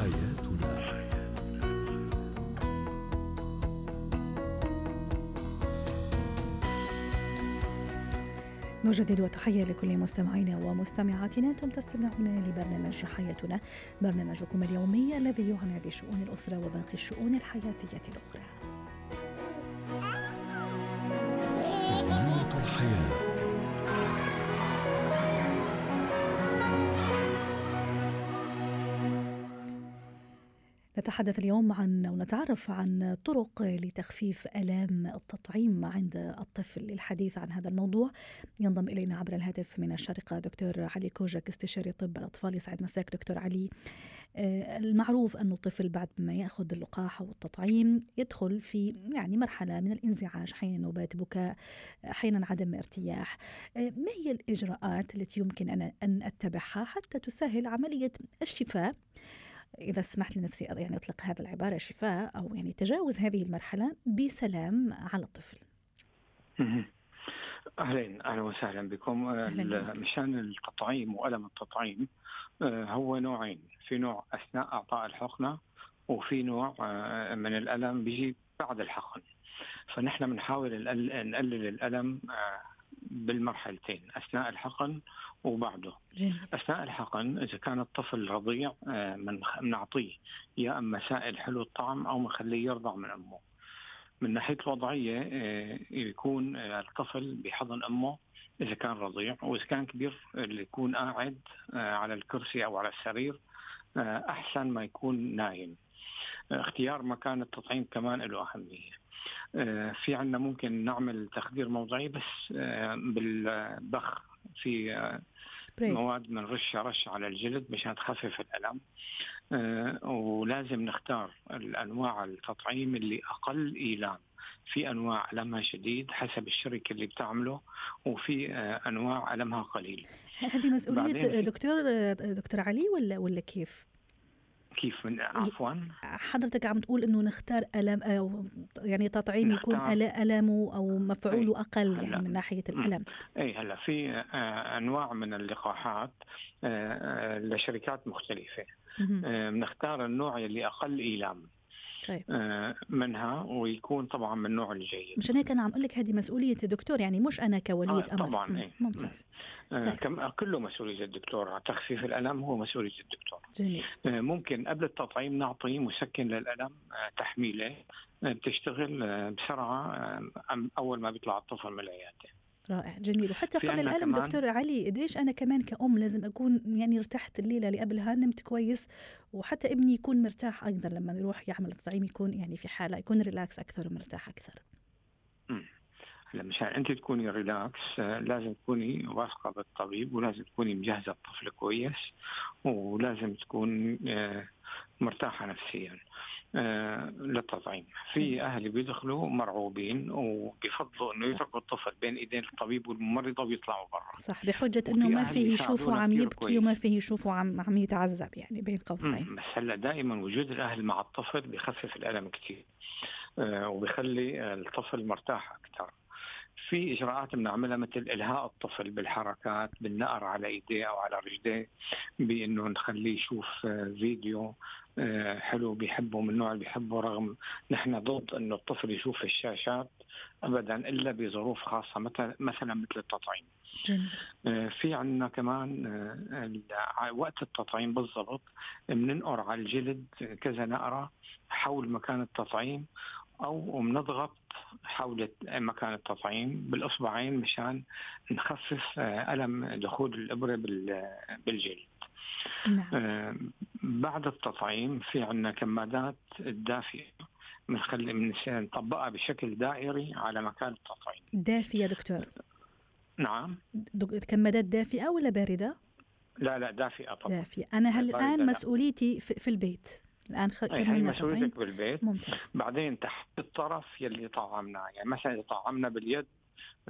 حياتنا. نجدد وتحية لكل مستمعينا ومستمعاتنا. أنتم تستمعون لبرنامج حياتنا برنامجكم اليومي الذي يعنى بشؤون الأسرة وباقي الشؤون الحياتية الأخرى. نتحدث اليوم عن ونتعرف عن طرق لتخفيف آلام التطعيم عند الطفل للحديث عن هذا الموضوع. ينضم إلينا عبر الهاتف من الشارقه دكتور علي كوجك استشاري طب الأطفال. يسعد مساك دكتور علي. آه، المعروف انه الطفل بعد ما يأخذ اللقاح أو التطعيم يدخل في يعني مرحلة من الانزعاج أحيانا نوبات بكاء أحيانا عدم ارتياح. آه، ما هي الإجراءات التي يمكن أنا أن أتبعها حتى تسهل عملية الشفاء إذا سمحت لنفسي يعني أطلق هذا العبارة شفاء أو يعني تجاوز هذه المرحلة بسلام على الطفل. أهلين أهلا وسهلا بكم. مشان التطعيم وألم التطعيم آه، هو نوعين. في نوع أثناء أعطاء الحقنة وفي نوع آه، من الألم بيجي بعد الحقن. فنحن بنحاول نقلل الألم آه، بالمرحلتين أثناء الحقن وبعده. جميل. أثناء الحقن إذا كان الطفل رضيع بنعطيه يا أما سائل حلو الطعم أو بنخليه يرضع من أمه. من ناحية الوضعيه آه، يكون الطفل بحضن أمه إذا كان رضيع وإذا كان كبير اللي يكون قاعد آه، على الكرسي أو على السرير آه، أحسن ما يكون نايم. اختيار مكان التطعيم كمان له أهمية. آه، في عندنا ممكن نعمل تخدير موضعي بس آه، بالبخ في آه، مواد بنرشها رش على الجلد مشان تخفف الألم. ولازم نختار الأنواع التطعيم اللي أقل إيلام. في أنواع ألمها شديد حسب الشركة اللي بتعمله وفي أنواع ألمها قليل. هذه مسؤولية دكتور دكتور علي ولا ولا كيف؟ كيف من عفوا. حضرتك عم تقول إنه نختار ألم أو يعني تطعيم يكون المه أو مفعوله أقل يعني من ناحية الألم. اي هلأ في آه، أنواع من اللقاحات آه، آه، لشركات مختلفة. بنختار النوع اللي أقل إيلام. طيب. آه، منها ويكون طبعا من النوع الجيد. مشان هيك أنا عم أقول لك هذه مسؤولية الدكتور يعني مش أنا كولية آه أمر. طبعا إيه. ممتاز. آه طيب. كله مسؤولية الدكتور. تخفيف الألم هو مسؤولية الدكتور. جميل. آه ممكن قبل التطعيم نعطي مسكن للألم آه تحميله. آه بتشتغل آه بسرعة أول ما بيطلع الطفل من العيادة. رائع جميل. وحتى قبل الألم دكتور علي قديش أنا كمان كأم لازم أكون يعني ارتحت الليلة اللي قبلها نمت كويس وحتى ابني يكون مرتاح أيضا لما يروح يعمل التطعيم يكون يعني في حالة يكون relax أكثر ومرتاح أكثر. هلا مشان أنت تكوني relax لازم تكوني واثقة بالطبيب ولازم تكوني مجهزة الطفل كويس ولازم تكون آه، مرتاحة نفسيا. للتطعيم في أهل بيدخلوا مرعوبين وبيفضلوا إنه يتركوا الطفل بين إيدين الطبيب والممرضة ويطلعوا برا. صح بحجة إنه ما فيه يشوفوا عم يبكي وما فيه يشوفوا عم عم يتعذب يعني بين قوسين. بس هلا دائما وجود الأهل مع الطفل بخفف الألم كثير وبيخلي الطفل مرتاح أكثر. في إجراءات بنعملها مثل إلهاء الطفل بالحركات بالنقر على إيديه أو على رجليه بإنه نخليه يشوف آه، فيديو آه، حلو بيحبه من النوع اللي بيحبه رغم نحن ضد إنه الطفل يشوف الشاشات ابدا إلا بظروف خاصة مثلا مثلا مثل التطعيم. جميل. آه، في عندنا كمان وقت التطعيم بالضبط بننقر على الجلد كذا نقرة حول مكان التطعيم أو بنضغط حول مكان التطعيم بالإصبعين مشان نخفف آه، ألم دخول الإبرة بالجلد. نعم. آه، بعد التطعيم في عندنا كمادات الدافئه بنخلي من نطبقها بشكل دائري على مكان التطعيم. دافية دكتور. نعم. كمادات دافئه ولا باردة؟ لا لا دافئه طبعا. دافئه، أنا الآن مسؤوليتي في البيت. الآن كملنا مسؤوليتك بالبيت ممتاز بعدين تحت الطرف يلي طعمناه يعني مثلا إذا طعمنا باليد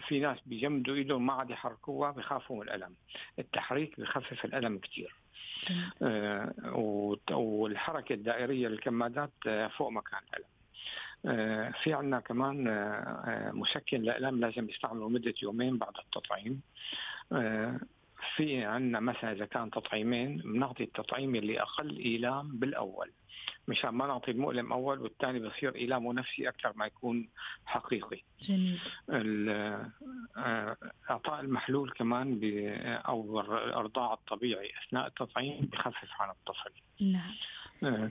في ناس بيجمدوا إيدهم ما عاد يحركوها بخافوا من الألم التحريك بخفف الألم كثير والحركة الدائرية للكمادات آه فوق مكان الالم آه في عندنا كمان آه, آه، مسكن للالم لازم يستعمله مدة يومين بعد التطعيم. آه في عندنا مثلا إذا كان تطعيمين بنعطي التطعيم اللي أقل إيلام بالأول مشان ما نعطي المؤلم أول والثاني بصير ايلامه نفسي أكثر ما يكون حقيقي. جميل. آه، أعطاء المحلول كمان أو الأرضاع الطبيعي أثناء التطعيم بخفف عن الطفل. نعم.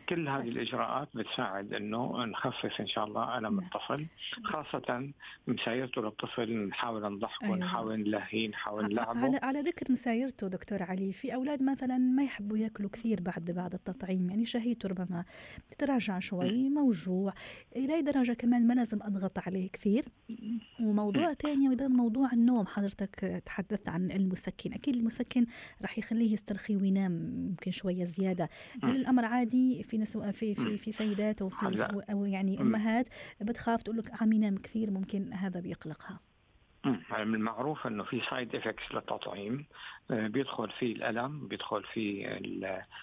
كل هذه. الإجراءات بتساعد إنه نخفف إن شاء الله ألم نعم. الطفل خاصة مسايرته للطفل نحاول نضحكه أيوة. نحاول نلهيه نحاول نلعبه على على ذكر مسايرته دكتور علي في أولاد مثلا ما يحبوا يأكلوا كثير بعد بعد التطعيم يعني شهيته ربما تتراجع شوي موجوع إلى درجة كمان ما لازم أضغط عليه كثير وموضوع ثاني أيضا موضوع النوم حضرتك تحدثت عن المسكن أكيد المسكن راح يخليه يسترخي وينام يمكن شوية زيادة هل الأمر عادي في في نسو في في في سيدات أو في أو يعني أمهات بتخاف تقول لك عم ينام كثير ممكن هذا بيقلقها. من المعروف إنه في side effects للتطعيم. بيدخل فيه الألم بيدخل فيه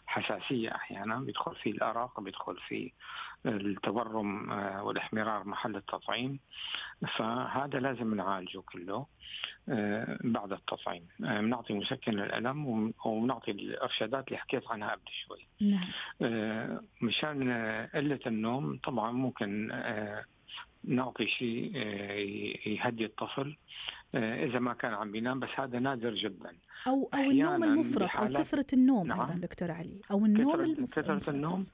الحساسية أحيانا بيدخل فيه الأرق بيدخل فيه التورم آه، والاحمرار محل التطعيم. فهذا لازم نعالجه كله آه، بعد التطعيم. بنعطي مسكن للالم وبنعطي الإرشادات اللي حكيت عنها قبل شوي. نعم. مشان قلة النوم طبعا ممكن نعطي شيء آه، يهدي الطفل آه، إذا ما كان عم بينام بس هذا نادر جدا. أو أو النوم المفرط أو كثرة النوم نعم. أيضا دكتور علي. أو النوم المفرط. كثرة النوم؟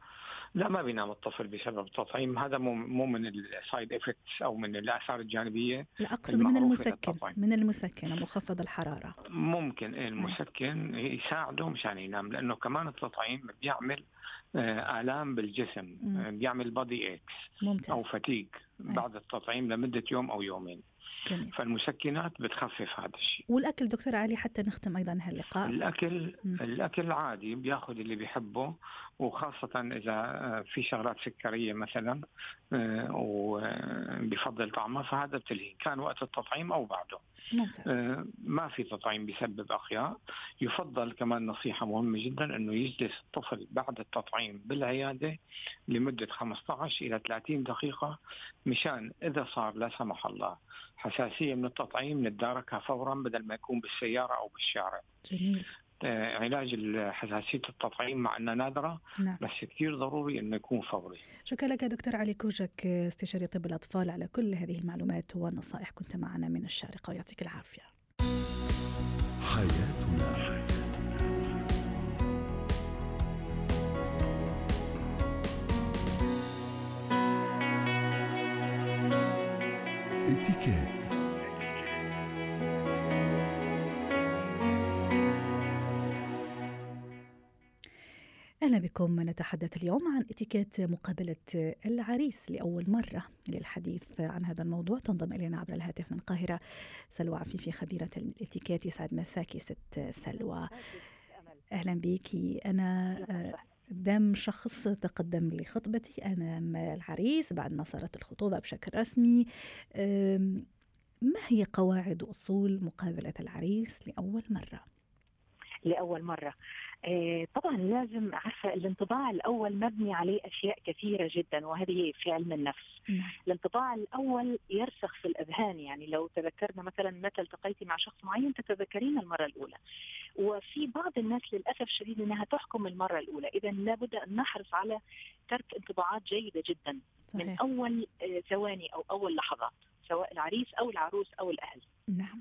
لا ما بينام الطفل بسبب التطعيم هذا مو مو من ال side effects أو من الآثار الجانبية لا أقصد من المسكن من المسكن مخفض الحرارة. ممكن إيه، المسكن يساعده مشان ينام لأنه كمان التطعيم بيعمل آه، آلام بالجسم مم. بيعمل body aches ممتاز. أو fatigue بعد التطعيم لمدة يوم أو يومين. جميل. فالمسكنات بتخفف هذا الشيء والأكل دكتور علي حتى نختم أيضا هاللقاء الأكل م. الأكل عادي بيأخذ اللي بيحبه وخاصة إذا آه، في شغلات سكرية مثلا آه، وبفضل طعمها فهذا بتلهي كان وقت التطعيم أو بعده ممتاز. آه، ما في تطعيم بيسبب اخياء يفضل كمان نصيحة مهمة جدا إنه يجلس الطفل بعد التطعيم بالعيادة لمدة 15 إلى 30 دقيقة مشان إذا صار لا سمح الله حساسية من التطعيم نتداركها فورا بدل ما يكون بالسيارة أو بالشارع. جميل. علاج حساسيه التطعيم مع أنها نادرة نعم. بس كثير ضروري إنه يكون فوري. شكرا لك دكتور علي كوجك استشاري طب الأطفال على كل هذه المعلومات والنصائح كنت معنا من الشارقة ويعطيك العافية. حياتنا أهلا بكم. نتحدث اليوم عن إتيكيت مقابلة العريس لأول مرة للحديث عن هذا الموضوع. تنضم إلينا عبر الهاتف من القاهرة سلوى عفيفي خبيرة الإتيكيت يسعد مساكي ست سلوى. أهلا بك. أنا قدام شخص تقدم لخطبتي أنا العريس بعد ما صارت الخطوبة بشكل رسمي. ما هي قواعد وأصول مقابلة العريس لأول مرة؟ لأول مرة. آه، طبعا لازم عارفة الانطباع الأول مبني عليه أشياء كثيرة جدا وهذه في علم النفس. نعم. الانطباع الأول يرسخ في الأذهان يعني لو تذكرنا مثلا متى التقيتي مع شخص معين تتذكرين المرة الأولى. وفي بعض الناس للأسف الشديد إنها تحكم المرة الأولى، اذا لابد أن نحرص على ترك انطباعات جيدة جدا صحيح. من أول آه، ثواني أو أول لحظات سواء العريس أو العروس أو الأهل. نعم.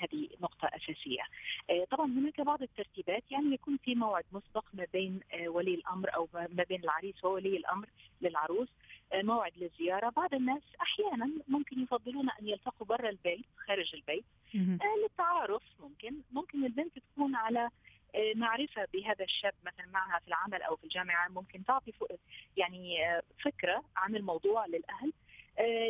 هذه نقطة أساسية. آه، طبعا هناك بعض الترتيبات يعني يكون في موعد مسبق ما بين آه، ولي الأمر أو ما بين العريس وولي الأمر للعروس آه، موعد للزيارة. بعض الناس أحيانا ممكن يفضلون أن يلتقوا برا البيت خارج البيت للتعارف ممكن. ممكن البنت تكون على معرفة بهذا الشاب مثلا معها في العمل أو في الجامعة ممكن تعطي يعني فكرة عن الموضوع للأهل.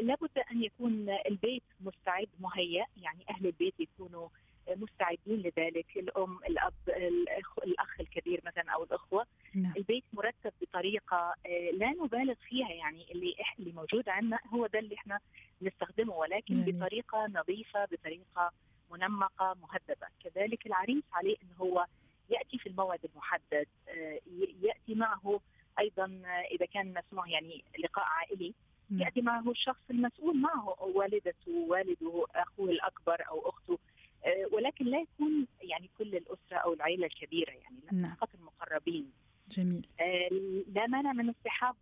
لابد أن يكون البيت مستعد مهيأ يعني أهل البيت يكونوا مستعدين لذلك الأم الأب الأخ, الأخ الكبير مثلا أو الأخوة نعم. البيت مرتب بطريقة آه، لا نبالغ فيها يعني اللي اللي موجود عندنا هو ده اللي إحنا نستخدمه ولكن يعني. بطريقة نظيفة بطريقة منمقة مهذبة كذلك العريس عليه إن هو يأتي في الموعد المحدد آه، يأتي معه أيضا إذا كان مسموح يعني لقاء عائلي نعم. ياتي معه الشخص المسؤول معه والدته والده أخوه الأكبر أو أخته آه، ولكن لا يكون يعني كل الأسرة أو العائله الكبيرة يعني نعم. فقط المقربين جميل لا مانع من اصطحاب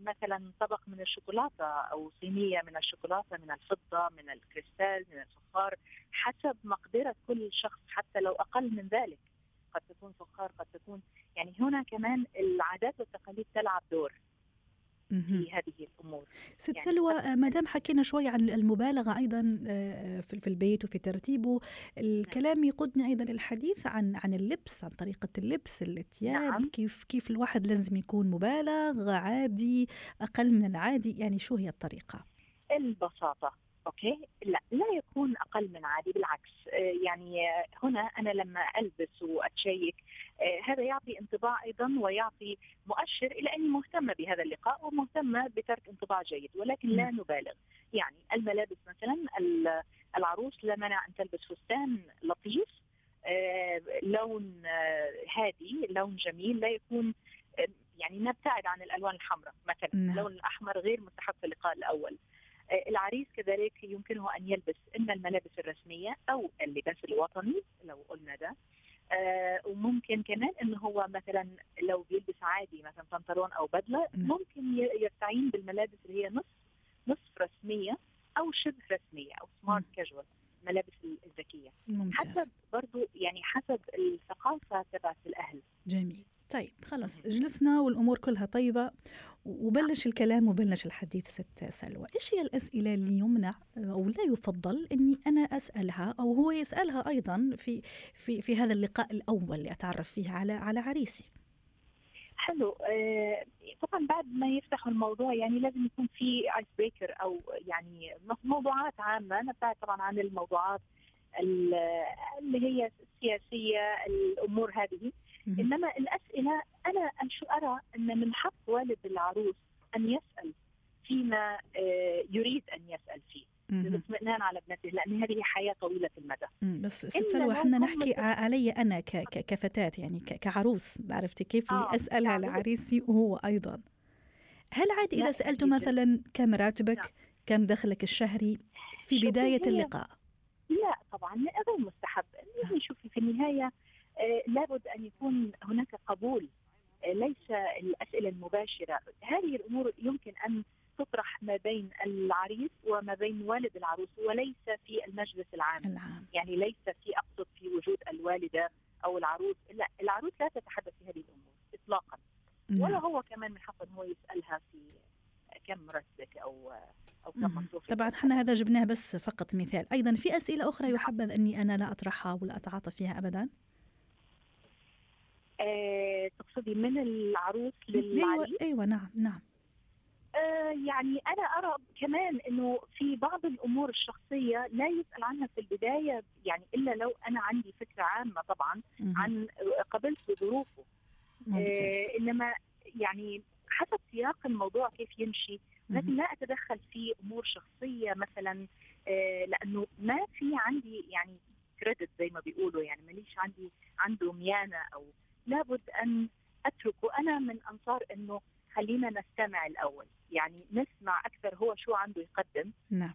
مثلا طبق من الشوكولاتة أو صينية من الشوكولاتة من الفضة من الكريستال من الفخار حسب مقدرة كل شخص حتى لو أقل من ذلك قد تكون فخار قد تكون يعني هنا كمان العادات والتقاليد تلعب دور في هذه الأمور ست يعني سلوى ما دام حكينا شوي عن المبالغة أيضا آه، في البيت وفي ترتيبه الكلام نعم. يقودنا أيضا للحديث عن عن اللبس عن طريقة اللبس الثياب نعم. كيف كيف الواحد لازم يكون مبالغ عادي أقل من العادي يعني شو هي الطريقة البساطة أوكي؟ لا لا يكون أقل من عادي بالعكس. آه، يعني هنا أنا لما ألبس وأتشيك آه، هذا يعطي انطباع أيضا ويعطي مؤشر إلى أني مهتمة بهذا اللقاء ومهتمة بترك انطباع جيد ولكن لا نبالغ. يعني الملابس مثلا العروس لا مانع أن تلبس فستان لطيف آه، لون هادي لون جميل لا يكون يعني نبتعد عن الألوان الحمراء مثلا. نعم. اللون الأحمر غير مستحب في اللقاء الأول. آه، العريس كذلك يمكنه أن يلبس إما الملابس الرسمية أو اللباس الوطني لو قلنا ده. آه وممكن كمان انه هو مثلا لو بيلبس عادي مثلا بنطلون أو بدلة ممكن يستعين بالملابس اللي هي نصف نصف رسمية أو شبه رسمية أو سمارت كاجوال الملابس الذكية. ممتاز. حسب برضو يعني حسب الثقافة تبعت الأهل. جميل. طيب خلص جلسنا والأمور كلها طيبة وبلش الكلام وبلش الحديث ست سلوى. إيش هي الأسئلة اللي يمنع أو لا يفضل أني أنا أسألها أو هو يسألها أيضا في في في هذا اللقاء الأول اللي أتعرف فيه على على عريسي؟ حلو. آه طبعا بعد ما يفتحوا الموضوع يعني لازم يكون في ايس بريكر أو يعني موضوعات عامة. نبتعد طبعا عن الموضوعات اللي هي السياسية الأمور هذه. إنما الأسئلة أنا شو أرى إن من حق والد العروس أن يسأل فيما آه، يريد أن يسأل فيه. للاطمئنان على ابنته لأن هذه حياة طويلة المدى. بس ست سلوى إحنا نحكي علي أنا كفتاة يعني كعروس عرفتي كيف؟ اللي آه أسألها لعريسي وهو أيضا. هل عادي إذا سالته مثلا كم راتبك؟ نعم. كم دخلك الشهري في بداية اللقاء. لا طبعا غير مستحب. يعني شوفي في النهاية آه، لابد أن يكون هناك قبول آه، ليس الاسئله المباشره هذه الأمور يمكن أن تطرح ما بين العريس وما بين والد العروس وليس في المجلس العام. العام. يعني ليس في أقصد في وجود الوالدة أو العروس. لا العروس لا تتحدث في هذه الأمور اطلاقا. نعم. ولا هو كمان من حقه إنه يسألها في كم راتبك أو أو كم مصروف طبعا إحنا هذا جبناه بس فقط مثال. أيضا في أسئلة أخرى يحبذ أني أنا لا أطرحها ولا أتعاطى فيها ابدا؟ آه، تقصدي من العروس للعريس؟ أيوه نعم نعم. آه يعني أنا أرى كمان إنه في بعض الأمور الشخصية لا يسأل عنها في البداية يعني إلا لو أنا عندي فكرة عامة طبعا عن قبلت ظروفه آه إنما يعني حسب سياق الموضوع كيف يمشي لكن لا أتدخل في أمور شخصية مثلا آه لأنه ما في عندي يعني كريدت زي ما بيقولوا يعني ماليش عندي عنده ميانة أو لابد أن أتركه. أنا من أنصار إنه خلينا نستمع الأول. يعني نسمع أكثر هو شو عنده يقدم. نعم.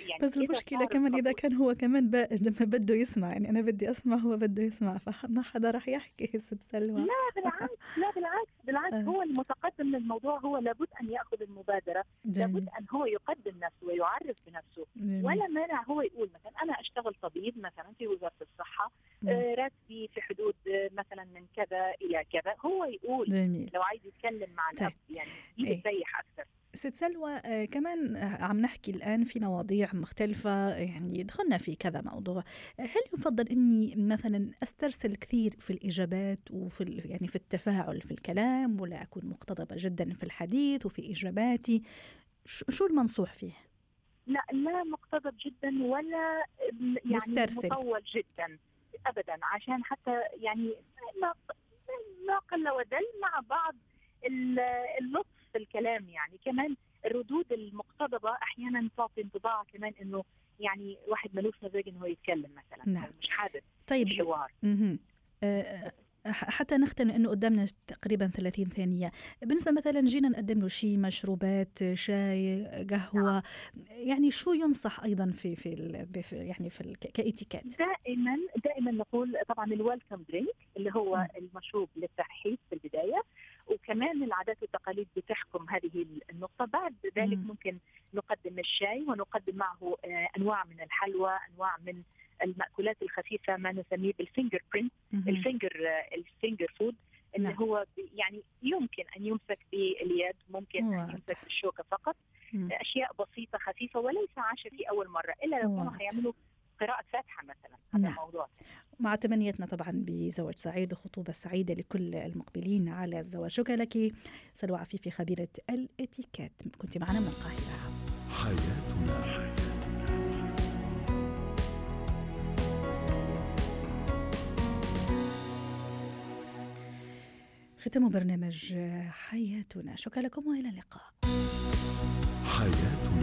يعني بس المشكلة كمان إذا كان هو كمان لما بده يسمع يعني أنا بدي أسمع هو بده يسمع فما حدا راح يحكي ست سلوى لا بالعكس لا بالعكس بالعكس آه. هو المتقدم للموضوع هو لابد أن يأخذ المبادرة جميل. لابد أن هو يقدم نفسه ويعرف بنفسه جميل. ولا مانع هو يقول مثلا أنا أشتغل طبيب مثلا في وزارة الصحة آه راتبي في حدود آه مثلا من كذا إلى كذا هو يقول جميل. لو عايز يتكلم مع طيب. الاب يعني يريح أكثر ست سلوى آه، كمان عم نحكي الآن في مواضيع مختلفة يعني دخلنا في كذا موضوع هل يفضل أني مثلا أسترسل كثير في الإجابات وفي يعني في التفاعل في الكلام ولا أكون مقتضبة جدا في الحديث وفي إجاباتي شو المنصوح فيه؟ لا لا مقتضب جدا ولا يعني مسترسل. مطول جدا ابدا عشان حتى يعني ما قل ودل مع بعض اللطف الكلام يعني. كمان الردود المقتضبة أحيانا تعطي انطباع كمان إنه يعني واحد ملوش مزاج إنه يتكلم مثلا. نعم. مش حابب طيب. الحوار. آه حتى نختم لأنه قدامنا تقريبا 30 ثانية. بالنسبة مثلا جينا نقدم له شيء مشروبات شاي قهوة. يعني شو ينصح أيضا في في, في يعني في كإتيكيت؟ دائما دائما نقول طبعا ال welcome drink اللي هو م. المشروب للترحيب وكمان العادات والتقاليد بتحكم هذه النقطة بعد ذلك. ممكن نقدم الشاي ونقدم معه آه، أنواع من الحلوى أنواع من المأكولات الخفيفة ما نسميه بال finger print ال finger ال finger food اللي نعم. هو يعني يمكن أن يمسك باليد ممكن أن يمسك بالشوكة فقط مم. أشياء بسيطة خفيفة وليس عشاء في أول مرة إلا لو كانوا حيعملوا قراءة فاتحة مثلا هذا نعم. الموضوع مع تمنيتنا طبعا بزواج سعيد وخطوبة سعيدة لكل المقبلين على الزواج. شكرا لك. سلوى عفيفي خبيرة الإتيكيت. كنت معنا من القاهرة. حياتنا. ختام برنامج حياتنا. شكرا لكم وإلى اللقاء. حياتنا.